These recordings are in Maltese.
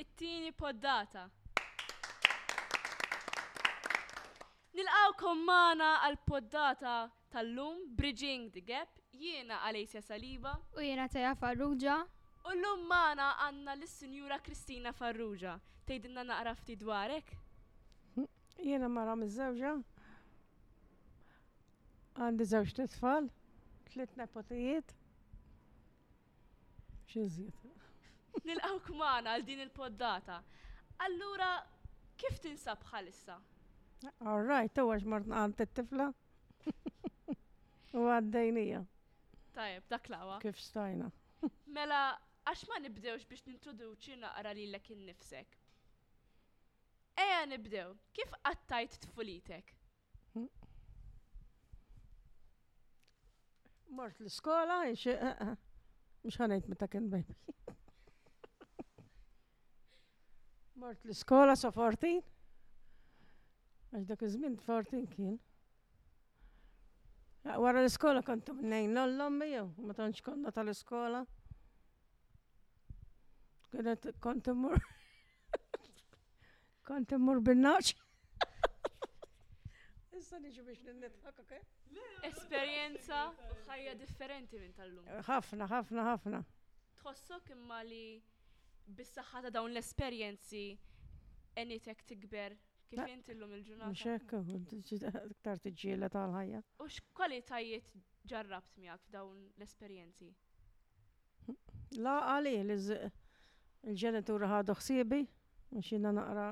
it-tieni poddata. Nilqgħukom magħna għall-poddata tal-lum Bridging the Gap, jiena Alessia Saliba. U jiena Teja Farrugia. U llum magħna għandna lis-Sinjura Kristina Farrugia. Tgħidilna naqra ftit dwarek? Jiena mara miż-żewġa. Għandi żewġ tfal, tliet nepotijiet. Xinżid? Nilqgħuk magħna għal din il-poddata. Allura, kif tinsab bħalissa? All right, to għax mart naqant it-tifla. U għaddejnija. Tajab, dak lawa. Kif stajna. Mela, għax ma nibdewx biex nintroduċi naqra li l-ek innifsek. Eja nibdew, kif għattajt tfulitek? Mort l-iskola, xi- eh, eh, mhux ħanejt meta kien baby. Mort l-iskola sa 14. Għax dak iż-żmien 14 kien. Ja, Wara l-iskola kont mnejn l-ommi jew ma tantx konna tal-iskola. Kienet kont immur. Kont immur bin-naċ. Issa niġi biex ninnitħak, ok? Esperjenza u ħajja differenti minn tal-lum. Ħafna, ħafna, ħafna. Tħossok imma li bis-saħħa ta' dawn l-esperjenzi enitek tikber kif inti llum il-ġurnata. Mhux hekk, iktar tiġġiela tal-ħajja. U x'kwalitajiet ġarrabt miegħek f'dawn l-esperjenzi? L-għaqal hi li ż-żqq il-ġenituri ħadu ħsiebi, mhux jiena naqra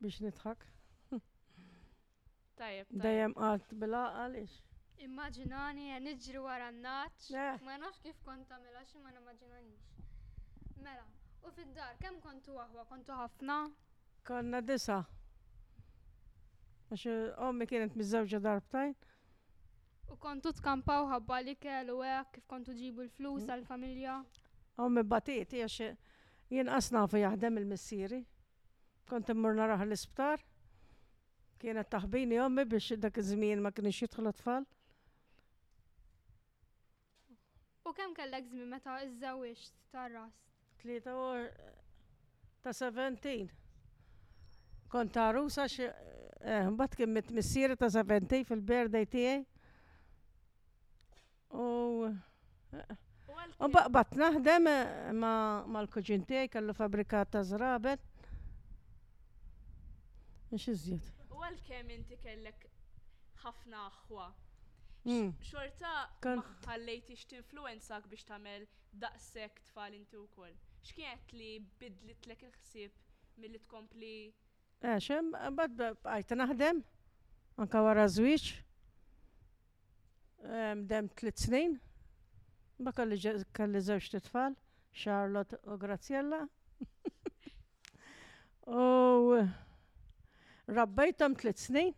biex nidħak. Tajjeb, tajjeb. Dejjem qgħadt bil-għaqal ix. Immaġinani qed niġri wara n-nagħaġ. Ma nafx kif kont tagħmilha xi ma nimmaġinanix. Mela, u fid-dar kemm kontu aħwa? Kontu ħafna? Konna disa'. Għax ommi kienet miżżewġa darbtajn, U kontu tkampaw ħabba l-ikel u hekk kif kontu ġibu l-flus għall-familja? U minn batieti għax jien qas nafu jaħdem il-missieri. Kont immur narah l-isptar. Kienet taħbini ommi biex dak iż-żmien ma kienux jidħlu tfal. U kemm kellek żmien meta żżewwiġt ta' Rust? Tlieta u ta' seventeen. Kont ta' għarusa xi eh, mbagħad kien mit missieri ta' seventeen fil-birthday tiegħi. U eh, U baqbat naħdem eh, mal-kuġin tiegħi kellu fabrika ta' żraben. Xi żjed? U għalkemm inti kellek ħafna Ħwa, xorta ma ħallejthiex tinfluwenzak biex tagħmel daqshekk tfal inti wkoll? X'kienet li biddlitlek il-ħsieb milli tkompli? Għax imbagħad bqajt naħdem anke wara ż-żwieġ. Demm tliet snin. Imbagħad kelli żewġt itfal, Charlotte u Graziella. U rabbejthom tliet snin.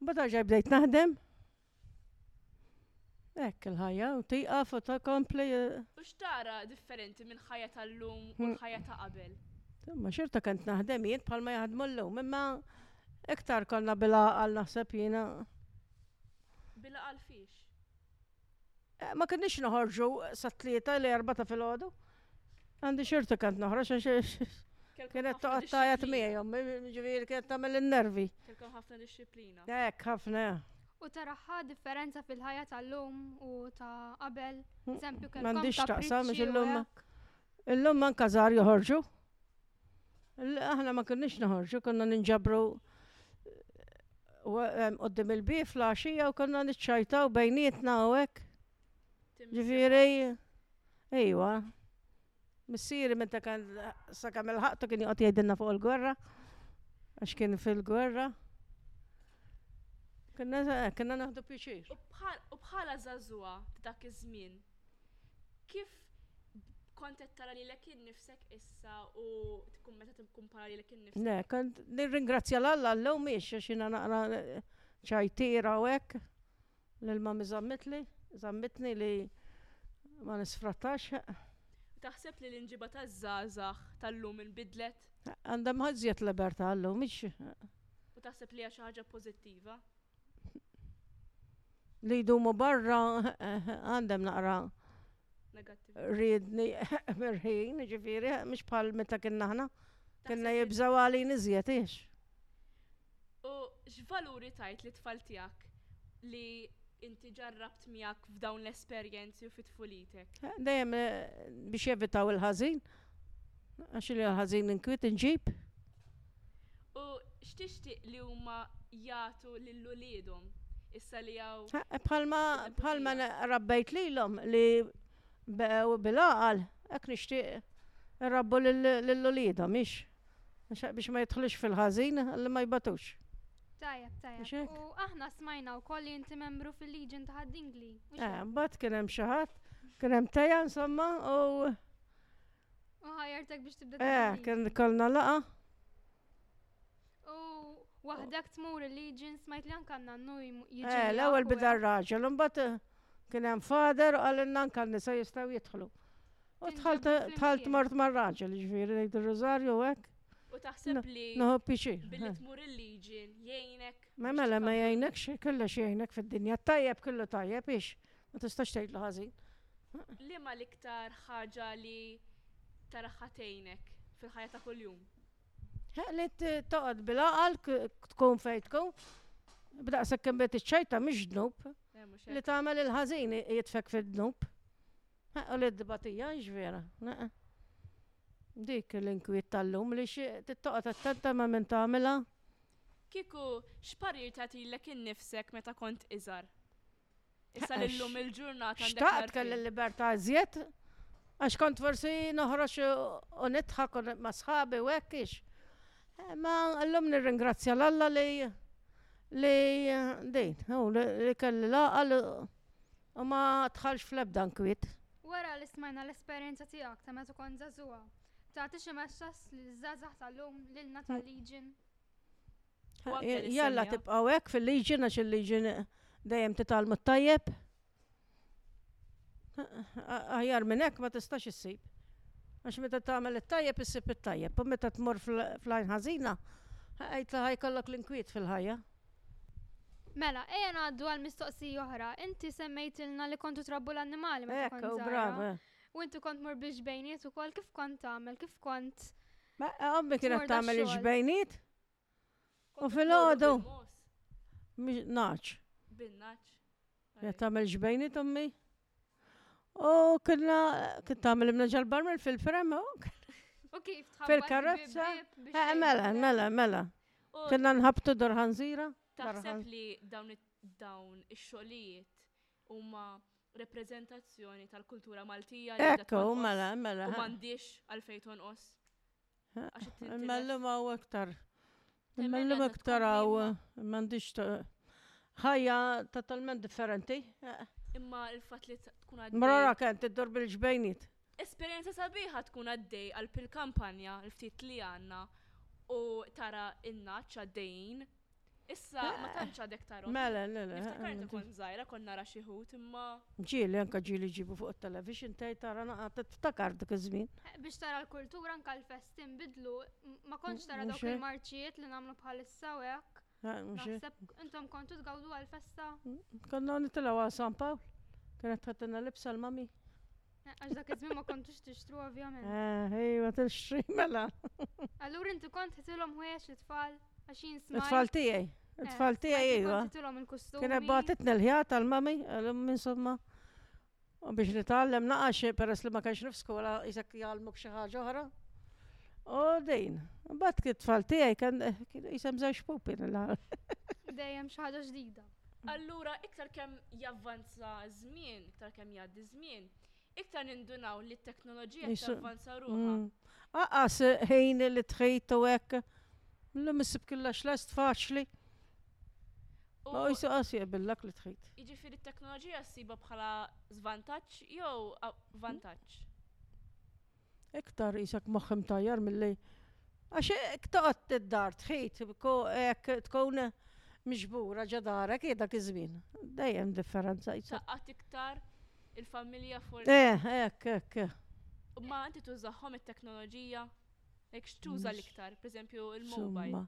Mbagħad għaġa bdejt naħdem. Hekk il-ħajja, u tieqaf u tkompli. U x'tara differenti minn ħajja tal-lum u mm. l-ħajja ta' qabel? Ma xorta kant naħdem jien bħalma jaħdmu l-lum, imma iktar konna bil-għaqal naħseb jiena. Bil-għaqal fiex? Ma kinniex noħorġu sat-tlieta li erba' ta' filgħodu. Għandi xirti kant noħroġ għax kienet toqgħod tajat miegħi ommi, ġifieri kienet tagħmel in-nervi. Kelkom ħafna dixxiplina. Hekk ħafna. U taraħħa differenza fil-ħajja tal-lum u ta' qabel, eżempju kemm. M'għandix taqsam illum. Illum man kazar joħorġu. Aħna ma kienniex noħorġu, konna ninġabru qoddim il-bif laxija u konna niċċajtaw bejnietna u hekk. Ġifieri, ejwa. Missieri meta kan sakemm il-ħaqtu kien joqgħod jgħidilna fuq il-gwerra għax kien fil-gwerra. Konna naħdu pjaċir. U bħala żagħżugħa dak iż-żmien, Kif kont qed tara lilek innifsek issa u tkun meta tikkumpara lilek innifsek? Le, kont nirringrazzja 'l Alla llum mhix għax jiena naqra ċajtiera u hekk. L-ilma mi żammitli, żammitni li ma nisfrattax. Taħseb li l-imġiba taż-żgħażagħ tal-lum inbidlet? Għandhom ażjed libertà llum mhix? U taħseb li hija xi ħaġa pożittiva? li jdumu barra għandem naqra ridni mirħin, ġifiri, mux bħal meta kien naħna, kienna jibżaw għalin iżjed, ix. U x'valuri tajt li tfal tiegħek li inti ġarrabt miegħek f'dawn l-esperjenzi u fit-tfulitek? Dejjem eh, biex jevitaw il-ħażin. Għax li għall-ħażin l-inkwiet inġib. U x'tixtieq li huma jagħtu lil uliedhom, issa li hawn. Bħalma bħalma rabbejt lilhom li beqgħu bil-għaqal, hekk nixtieq irabbu lil uliedhom, hix? Biex ma jidħlux fil-ħażin ħalli ma jbatux. Tajjeb, tajjeb. U aħna smajna wkoll li inti membru fil-Legion ta' Ħad-Dingli. Mbagħad kien hemm xi ħadd, kien hemm tejja insomma u U ħajartek biex tibda Eh, kien kellna laqa. U waħdak tmur il-Legion smajt li anka nannu jiġi. Eh, l-ewwel bida r-raġel, imbagħad eh, kien hemm fader u qalilna anka nisa jistgħu jidħlu. U tħalt mort mar-raġel, ġifieri ngħid ir-rużarju hekk. U taħseb li. Noħob piċir. Billi eh. tmur il-liġi, jgħinek. Ma mela ma jgħinek xie, kollha xi jgħinek fid-dinja. Tajjeb kollu tajjeb, ix. Ma tistax tgħidlu ħażin. Liema l-iktar ħaġa li taraha tgħinek fil-ħajja ta' kuljum? Li toqgħod bil-għaqal tkun fejn tkun. B'daqshekk kemm bejt iċ-ċajta mhix dnub. Li tagħmel il-ħażin jitfek fid-dnub. U li d-dibatija vera. Dik l-inkwiet tal-lum li xi tittoqgħod attenta ma' min tagħmilha. Kieku x'parir tagħtilek innifsek meta kont iżgħar? Issa li llum il-ġurnata għandek. Xtaqt kelli libertà iżjed għax kont forsi noħroġ u nidħak ma' sħabi u hekk ix. Ma llum nirringrazzja l-Alla li li din, li kelli laqal u ma tħalx fl-ebda nkwiet. Wara li smajna l-esperjenza tiegħek ta' meta kont żagħżugħa, tagħti xi messaġġ liż-żgħażagħ tal-lum lilna tal-Legion? Jalla tibqaw hekk fil-liġi nax il-liġi dejjem titalmu t-tajjeb. Aħjar minn hekk ma tistax issib. Għax meta tagħmel it-tajjeb issib it-tajjeb, u meta tmur fl-għajn ħażina, għajt li ħajkollok l-inkwiet fil-ħajja. Mela, ejja ngħaddu għal mistoqsija oħra. Inti semmejtilna li kontu trabbu l-annimali meta kont. Ekku, brava. Eh. U inti kont tmur bil-ġbejniet ukoll? Kif kont tagħmel? Kif kont. Ommi kienet tagħmel il-ġbejniet? U fil-għodu? Naċ. Bin-naċ. Kienet tagħmel ġbejniet ommi? U kienna kien tagħmel imna ġal-barmel fil-frem U kif tħabbat? Fil-karozza? Mela, mela, mela. Kienna nħabtu dorħanżira? Taħseb li dawn ix-xogħlijiet huma rappreżentazzjoni tal-kultura Maltija li Ekku, tonqos mela, mela. u m'għandhiex għalfejn tonqos. Imma llum hawn iktar. Imma llum iktar hawn m'għandhiex ħajja totalment differenti. Imma l-fatt li tkun għaddej. Mrara kemm tiddur bil-ġbejniet. Esperjenza sabiħa tkun għaddej qalb il-kampanja l-ftit li għandna u tara n-ngħaġ għaddejjin. Issa ma tantx għadek tarahom. Niftakar meta kont żgħira kont nara xi wħud imma. Ġieli, anke ġieli jġibu fuq it-television tgħid tara naqgħad tiftakar dik iż-żmien. Biex tara l-kultura anke l-festi nbidlu ma kontx tara dawk il-marċijiet li nagħmlu bħalissa u hekk. Naħseb intom kontu tgawdu għal-festa? Konna nitilaw għal San Pawl. Kienet tħattina libsa l-mami. Eh, għax dak iż-żmien ma kontux tixtru ovvjament. Eh, ejwa tixtri mela. Allura inti kont titilhom ħwejjeġ l-tfal għax jinsma. It-tfal tiegħi. Eh, It-tfal tiegħi ejwa. Titilhom il-kustum. Kienet bagħtitna l-ħjat tal-mami, l-mami insomma. U biex nitgħallem naqax peress li ma kellx nifs skola isek jgħallmuk xi ħaġa oħra. U din, imbagħad kien tfal tiegħi kien isem żewġ pupi Dejjem xi ħaġa ġdida. Allura iktar kemm javvanza żmien, iktar kemm jgħaddi żmien, iktar nindunaw li t-teknoloġija javvanza ruħha. Mm. Aqas ħin li tħejt u hekk. L-missib killax lest faċli. U Hu jsaqas jaqbillak li tħit. Jiġifieri t-teknoloġija ssibha bħala żvantaġġ jew vantaġġ? Iktar qisek moħħ imtajjar milli Għax jekk toqgħod id-dar tħit jekk tkun miġbura ġo darek hi dak iż-żmien. Dejjem differenza qisek. Tgħaqqad iktar il-familja forsi. Eh, hekk, hekk, eh. Imma inti tużahom it-teknoloġija? Jekk x'tuża l-iktar, pereżempju l-mobile? Insomma.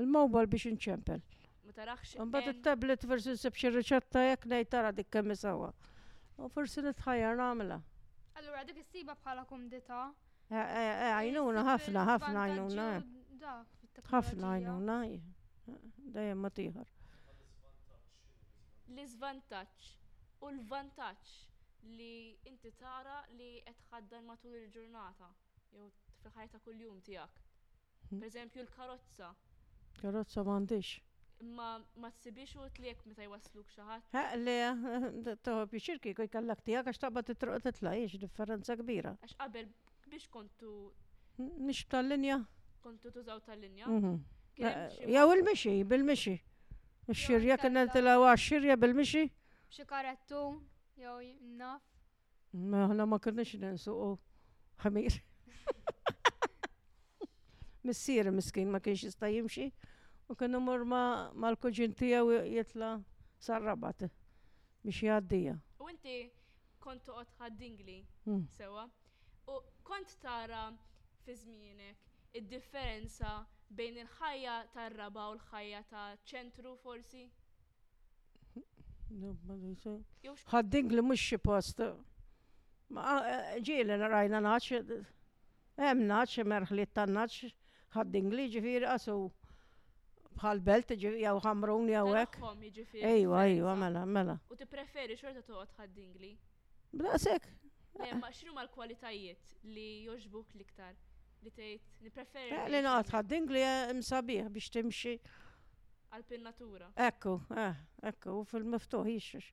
Il-mobile biex inċempel. Ma tarax. Imbagħad it-tablet forsi nsib xi riċetta jekk ngħid tara dik kemm isewwa. U forsi nitħajjar nagħmilha. Allura dik issiba bħala kumdità. Eh, eh, eh, għajnuna, ħafna, ħafna għajnuna. ħafna għajnuna, dajem ma tiħar. L-izvantaċ u l-vantaċ li inti tara li qed matul il-ġurnata. Jew fil-ħajja ta' kuljum tiegħek. Pereżempju l-karozza. Karozza m'għandix. Imma ma tsibix utli jekk meta jwassluk xi ħadd. Ħa, le, tieħu pjaċir kieku jkollok tiegħek għax taqbad it-triq u titla', hi xi differenza kbira. Għax qabel biex kontu. Mhix tal-linja? Kontu tużaw tal-linja. Jew il-mixi, bil-mixi. Ix-xirja kien qed tilgħu għax-xirja bil-mixi. Xi karettun jew naf. Aħna ma kienx ninsuqu ħamir. Missier miskin ma kienx jista' jimxi u kien imur mal-kuġin tiegħu jitla sar-rabat biex jgħaddija. U inti kont toqgħod ħaddingli hmm. sewa u kont tara fi żmienek id-differenza bejn il-ħajja tar-raba u l-ħajja ta' ċentru forsi? Ħadding li mhux xi post. Ġieli rajna naċ, hemm naċ, hemm erħliet tan-naċ, Ħaddingli jiġifieri qas hu bħal belt jew Ħamrun jew hekk. Tagħhom jiġifieri. Ejwa, ejwa, mela, mela. U tippreferi xorta toqgħod Ħaddingli? B'daqshekk. Le, ma x'inhu ma l-kwalitajiet li jogħġbuk l-iktar li tgħid nippreferi. Eh, li naqgħod ħadding li hemm sabiħ biex timxi. Qalb in-natura. Ekku, eh, ekku, u fil-miftuħ jixxux.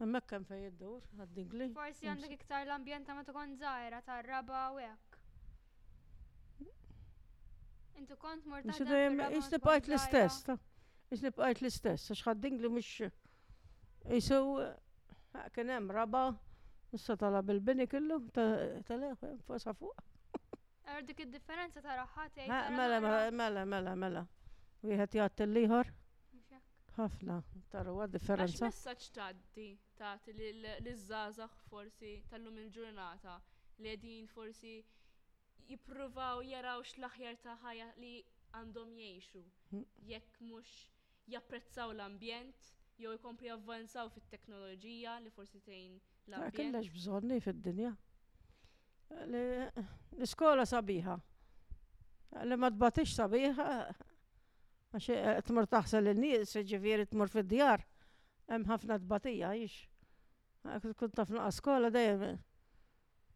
Hemmhekk hemm fejn iddur ħadding li. Forsi għandek iktar l-ambjent ta' meta kont żgħira tar-raba' u hekk. Inti kont mort taħdem fir-raba'. Isni bqajt l-istess, ta. Isni bqajt l-istess, għax ħadding li mhux. Isu kien hemm raba' issa talab il-bini kellu tela' fosa fuq. Ara dik id-differenza tara ħadd jgħid. Mela, mela, mela, mela. Wieħed jgħatti l-ieħor. Ħafna, tara huwa differenza. Xi messaġġ tgħaddi tagħti liż-żgħażagħ forsi tal-lum il-ġurnata li qegħdin forsi jippruvaw jaraw x'l-aħjar ta' ħajja li għandhom jgħixu jekk mhux japprezzaw l-ambjent jew ikomplu javvanzaw fit-teknoloġija li forsi tgħin l-ambjent. Dak il-lex bżonn hi fid-dinja. L-iskola sabiħa. Li ma tbatix sabiħa għax tmur taħsel in-nies, jiġifieri tmur fid-djar, hemm ħafna tbatija, hix? Tkun taf nuqqas skola dejjem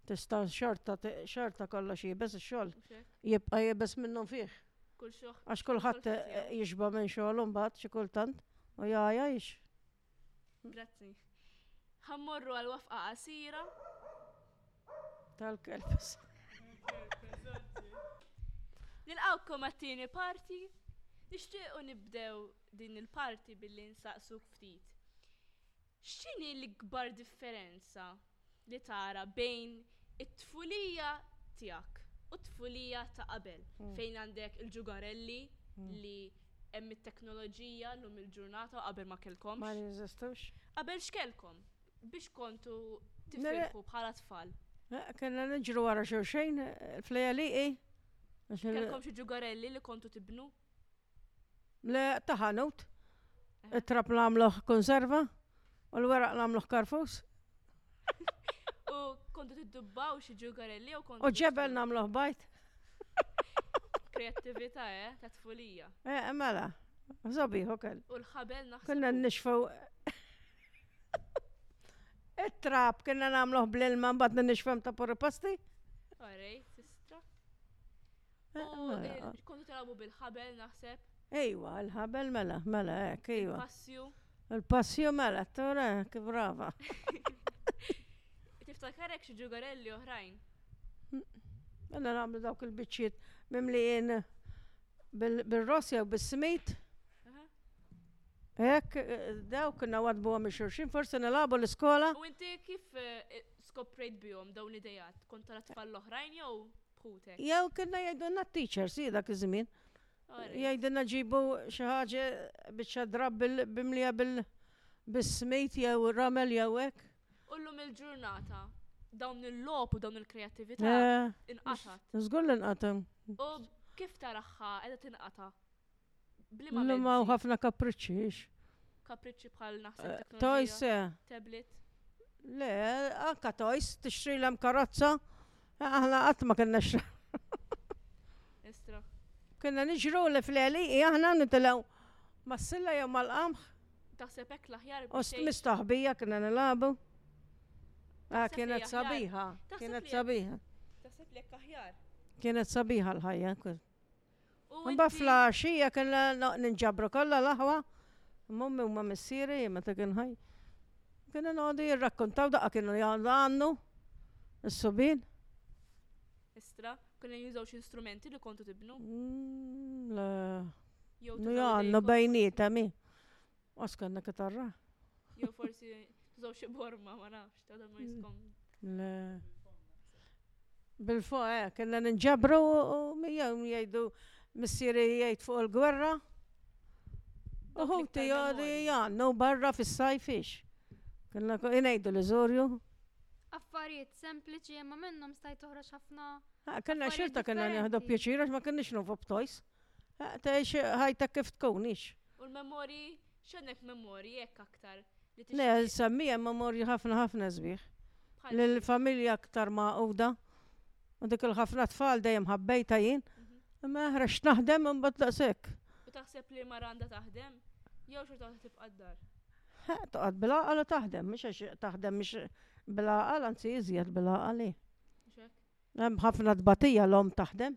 Tista' xorta xorta kollox iebes ix-xogħol. Jibqa' iebes minnhom fih. Kull xoħ. Għax kulħadd jixba' minn xogħlu mbagħad xi kultant u jgħajja jix. Grazzi. Ħa mmorru għal wafqa qasira. Tal-kelb. Nilqgħukom għat-tieni parti. Nixtiequ nibdew din il-parti billi nsaqsuk ftit. X'inhi l-ikbar differenza li tara bejn it-tfulija tiegħek u t-tfulija ta' qabel fejn għandek il-ġugarelli li hemm it-teknoloġija llum il-ġurnata u qabel ma kellkomx? Ma jeżistux. Qabel x'kellkom biex kontu tifirħu bħala tfal? Kellna niġru wara xulxin fl-għelieqi. Kellkom xi ġugarelli li kontu tibnu? Le, ta' ħanut. It-trab nagħmluh konserva u l-weraq nagħmluh karfus. U kontu tiddubbaw xi ġugarelli u kontu. U ġebel nagħmluh bajt. Kreattività, eh, ta' tfulija. Eh, mela. Zobi, hokel. U l-ħabel naħseb. Kunna nixfu. It-trab kienna nagħmluh bl-ilma mbagħad nixfem ta' puri pasti. Orej, sistra. U kontu tarabu bil-ħabel naħseb. Ejwa, il-ħabel mela, mela hekk, ejwa. Il-passju. Il-passju mela, t-tora hekk, brava. Tiftakarek xi ġugarelli oħrajn? Mela nagħmlu dawk il-biċċiet mimlijin bil-ross jew bis-smid. Hekk, dawk nawadbuhom minn xulxin, forsi nilagħbu l-iskola. U inti kif skoprejt bihom dawn l-idejat? Kont tara tfal l-oħrajn jew Jew kellna jgħidulna t-teachers hi dak iż-żmien. Jgħidilna ġibu xi ħaġa biċċa drapp mimlija bis-smid jew ramel jew hekk. U llum il-ġurnata dawn il-logħob u dawn il-kreattività inqatgħet. Żgur li nqatgħu. U kif taraha qiegħda tinqata'? Blima. Blima u ħafna kapriċċi ix. Kapriċċi bħal naħseb. Eh, toys. Eh. Tablet. Le, anka toys, tixtri l karozza. Eh, aħna qatt ma kellna xra. Istra. Kenna niġru li fl-eli, aħna nitilaw mas-silla jew mal-qamħ. Taħseb hekk l-aħjar. Ost mistaħbija kena nilabu. Ah, kienet sabiħa. Kienet sabiħa. Taħseb li aħjar. Kienet sabiħa l-ħajja. Mbagħad fl-għaxija kellna ninġabru kollha l-aħwa, mummi huma missieri meta kien ħaj. Kienu noqogħdu jirrakkontaw daqqa kienu għandu s-subin. Istra, kienu jużaw xi strumenti li kontu tibnu? Mm, le. Jew għandu bejnieta mi. Għax kellna kitarra. Jew forsi tużaw xi borma, ma nafx, ta' dan ma jiskom. Le. Bil-fo, eh, kellna ninġabru u jew jgħidu missieri jgħid fuq il-gwerra. U ħuti jgħodu jgħannu barra fis-sajf ix. Kellna ngħidu l-iżorju. Affarijiet sempliċi imma minnhom stajt toħroġ ħafna. Kellna xorta kellna nieħdu pjaċir għax ma kienniex nufu b'toys. Tgħix ħajtek kif tkun ix. U l-memorji? X'għandek memorji hekk aktar li tixtieq? Le, semmija hemm memorji ħafna ħafna sbieħ. Bħal xi? L-familja aktar magħquda. U dik il-ħafna tfal dejjem ħabbejtha jien. Imma eħreġ x'naħdem imbagħad daqshekk. U taħseb li l-mara għandha taħdem? Jew xorta waħda tibqa' d-dar? Ħa, toqgħod bil-għaqal u taħdem, mhux għax taħdem mhux bil-għaqal, anzi iżjed bil-għaqal hi. Mhux hekk? Hemm ħafna tbatija l-omm taħdem.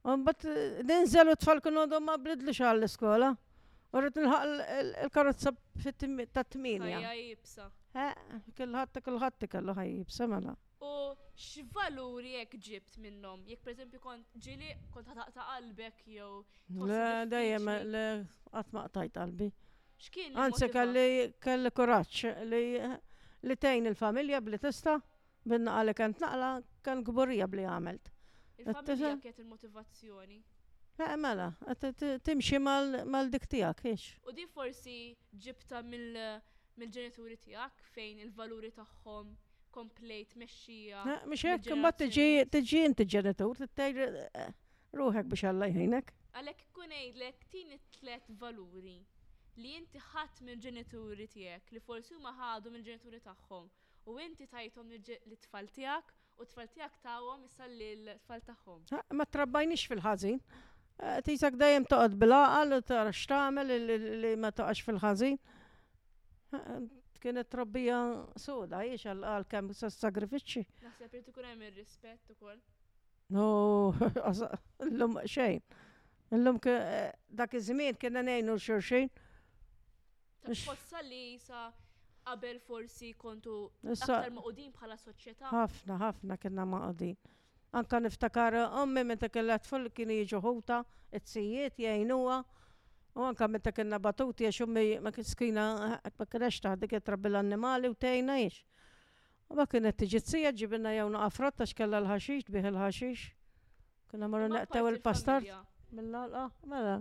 Mbagħad ninżel u t-tfal kienu għadhom ma blidlux għall-iskola. U rrid nilħaq il-karozza ta' tminja. Ħajja jibsa. Kulħadd kulħadd kellu ħajja jibsa mela. U x'valuri jekk ġibt minnhom? Jekk pereżempju kont ġili kont ħataqta' qalbek jew. Le dejjem le qatt ma qtajt qalbi. X'kien? Anzi kelli kelli kuraġġ li tgħin il-familja bli tista' Binna għalek kent naqla, kan gburija bli għamilt. Il-familja kiet il-motivazzjoni. Eh, mela, timxi mal-dik tijak, ix. U di forsi ġibta mill-ġenituri tijak fejn il-valuri tagħhom komplejt mexxija. Eh, mhux hekk, ma tiġi inti ġenitur, tittajr eh, ruħek biex Alla jħinek. Għalhekk ikun ngħidlek tini tliet valuri li inti ħadd mill-ġenituri tiegħek li forsi huma ħadu mill-ġenituri tagħhom U inti tajthom lit-tfal tiegħek, u t-tfal tiegħek tawhom issa lill-tfal tagħhom. Ma ttrabbajniex fil-ħażin. Qed ngħidlek dejjem toqgħod bil-għaqal u tara x'tagħmel li ma toqgħodx fil-ħażin. Kienet trobbija soda hi għalkemm sagrifiċċji. Naħseb irid ikun hemm ir-rispett ukoll. No, illum xejn. Illum dak iż-żmien kienna ngħinu 'l xulxin. Tħossha li sa qabel forsi kontu aktar magħqudin bħala soċjetà? Ħafna, ħafna kienna magħqudin. Anke niftakar ommi meta kellha t-tfal kienu jiġu ħutha, it-tijiet jgħinuha, u anke meta kienna batuti għax ommi ma kien skina ma kinetx taħdem kienet trabbi l-annimali u tgħinna hix. Imma kienet tiġi t-tija ġġibilna jew noqgħa frott għax kellha l-ħaxix, tbigħ il-ħaxix. Konna marru neqtew il-pastart mill-għalqa, mela.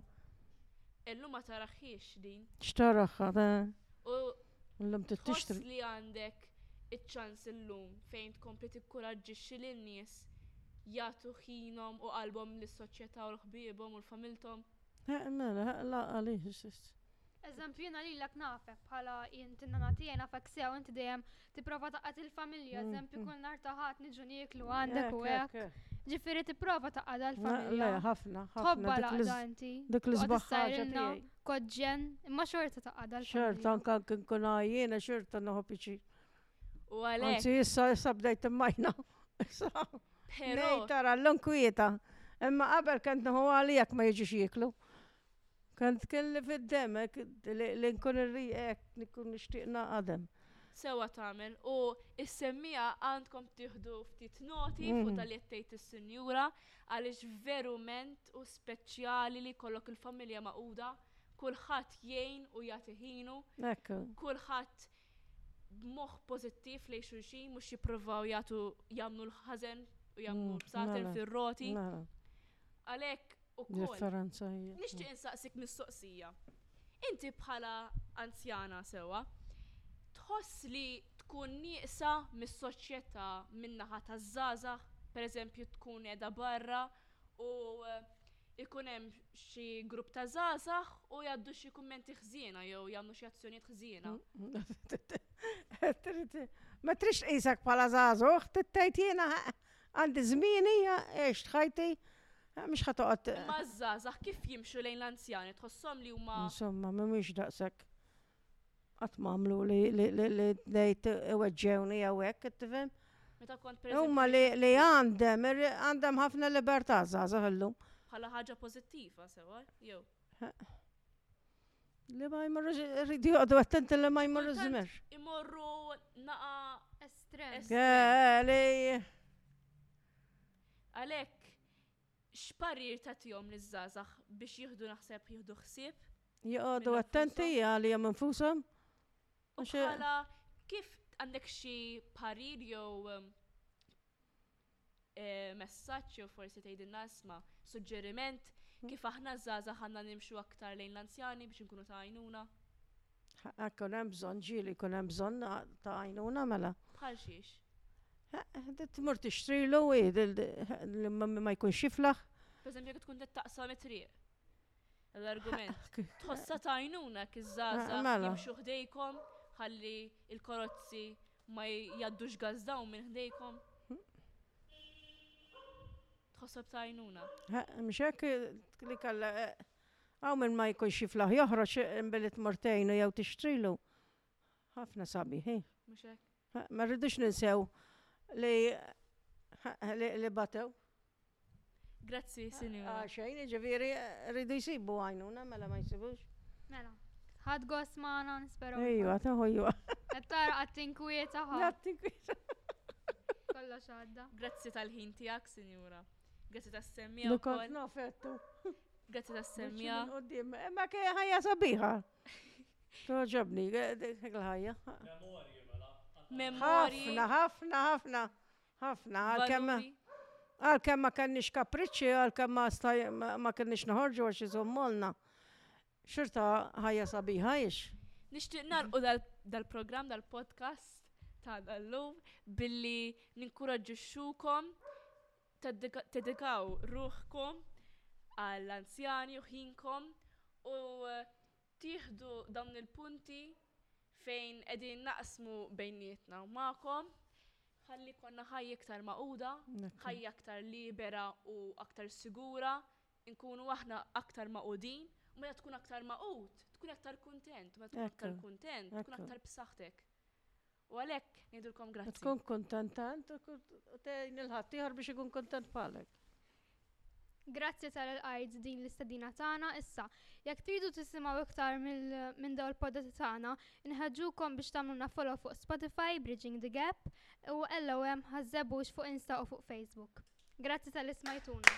Illum ma taraħħiex din. X'taraħħa, ta. U l-lum tixtri. li għandek iċ-ċans illum fejn tkompli tikkuraġġixxi lin nies jagħtu ħinhom u qalbhom lis-soċjetà u l-ħbiebhom u l-familthom. Mela, laqgħa li Eżempju, jiena lilek nafek bħala jien tinna tiegħi nafek sew inti dejjem tipprova taqgħad il-familja, mm, eżempju mm. kull nhar ta' ħadd niġu nieklu għandek u hekk. Ġifieri tipprova taqgħad għall-familja. Le, ħafna, ħafna. Tħobba inti. Dik li sbaħ ħaġa tiegħi. Koġġen, imma xorta taqgħad għall-familja. Xorta anke kien kun għajjena xorta noħob iċi. U għalhekk. Anzi issa issa bdejt immajna. Issa. Però. Tara l-inkwieta. Imma qabel kent nħu għalijak ma jiġix jiklu. Kont kelli fid-demm hekk li nkun irri hekk li nkun nixtieq naqgħad hemm. Sewwa tagħmel u issemmieha għandkom tieħdu ftit noti fuq dak li qed tgħid is-sinjura għaliex verument hu speċjali li jkollok il-familja magħquda, kulħadd jgħin u jagħti ħinu, kulħadd b'moħħ pożittiv lejn xulxin mhux jippruvaw jagħtu jagħmlu l-ħażen u jagħmlu l-bsaten fir-roti. Għalhekk ukoll nixtieq insaqsik mistoqsija. Inti bħala anzjana sewwa, tħoss li tkun nieqsa mis-soċjetà min-naħa taż-żgħażagħ, pereżempju tkun qiegħda barra, u jkun hemm xi grupp ta' żgħażagħ u jgħaddu xi kummenti ħżiena jew jagħmlu xi azzjonijiet ħżiena. Ma tridx tqisek bħala żagħżugħ, trid tgħid jiena għandi żmieni, għext ħajti, mhux ħa toqgħod. Imma ż-żgħażagħ kif jimxu lejn l-anzjani tħosshom li huma. Insomma, mhumiex daqshekk. Qatt m'għamlu li ngħid iweġġewni jew hekk, tifhem? Meta kont preżenti. Huma li għandem, għandem ħafna libertà żgħażagħ illum. Bħala ħaġa pożittiva sewa, jew. Li ma jmorrux, rridu joqdu attenti li ma jmorrux zmer. Imorru naqa estrem. Għalek, X'parir tagħtihom liż-żgħażagħ biex jieħdu naħseb jieħdu ħsieb? Joqogħdu attenti għalihom infushom. U bħala kif għandek xi parir jew eh, messaġġ jew forsi tgħidilna isma' suġġeriment kif aħna żgħażagħ għandna nimxu aktar lejn l-anzjani biex inkunu ta' għajnuna? Jkun hemm bżonn, ġieli jkun hemm bżonn ta' għajnuna mela. Bħal xiex? Tmur tixtrilu li ma jkunx jiflaħ. Per eżempju, jekk tkun taqsam it-triq. L-argument. Tħossha ta' għajnuna jekk iż-żaza mela. jimxu ħdejkom ħalli il-korozzi ma jaddux gazdaw minn ħdejkom. Tħossha ta' għajnuna. Mxek li kalla Hawn min ma jkunx jiflaħ joħroġ billi tmur tgħinu jew tixtrilu ħafna sabiħ, hi? Mhux hekk? Ma rridux ninsew li li batew. Grazzi, Sinjura. Xejn, jiġifieri rridu jsibu għajnuna mela ma jsibux. Mela. Ħadd gost magħna nisperaw. Ejwa, ta' ħojwa. Qed tara qatt tinkwieta ħa. Qatt tinkwieta. Kollox għadda. Grazzi tal-ħin tiegħek, Sinjura. Grazzi ta' semmija. Li kont nofettu. Grazzi ta' semmija. Eh, ma kej ħajja sabiħa. Toġobni, eh, dik l-ħajja. Ħafna, ħafna, ħafna. Ħafna, għal-kemm. Għal-kemm ma kenniex kapriċċi, għal-kemm ma kenniex noħorġu għax iżommolna. Xorta ħajja sabiħa hix. Nixtieq nagħlqu dal-programm dal-podcast ta' dal-lum billi ninkuraġġixxukom teddikaw ruħkom għall-anzjani u ħinkom u tieħdu dawn il-punti fejn qegħdin naqsmu bejnietna u magħkom ħalli konna ħajja iktar maquda, ħajja aktar libera u aktar sigura Inkunu aħna aktar magħqudin, u meta tkun aktar magħqud, tkun aktar kuntent, u meta tkun aktar kuntent, tkun aktar b'saħħtek. U għalhekk ngħidulkom grazzi. Tkun kuntent tant u tgħin il-ħadd ieħor biex ikun kuntent bħalek. Grazzi tal-qajt din l-istadina tagħna issa. Jekk tridu tisimgħu iktar minn dawn il-podati tagħna, inħeġġukom biex tagħmluna follow fuq Spotify, Bridging the Gap, u LOM ħażebux fuq Insta u fuq Facebook. Grazzi tal-ismajtuna.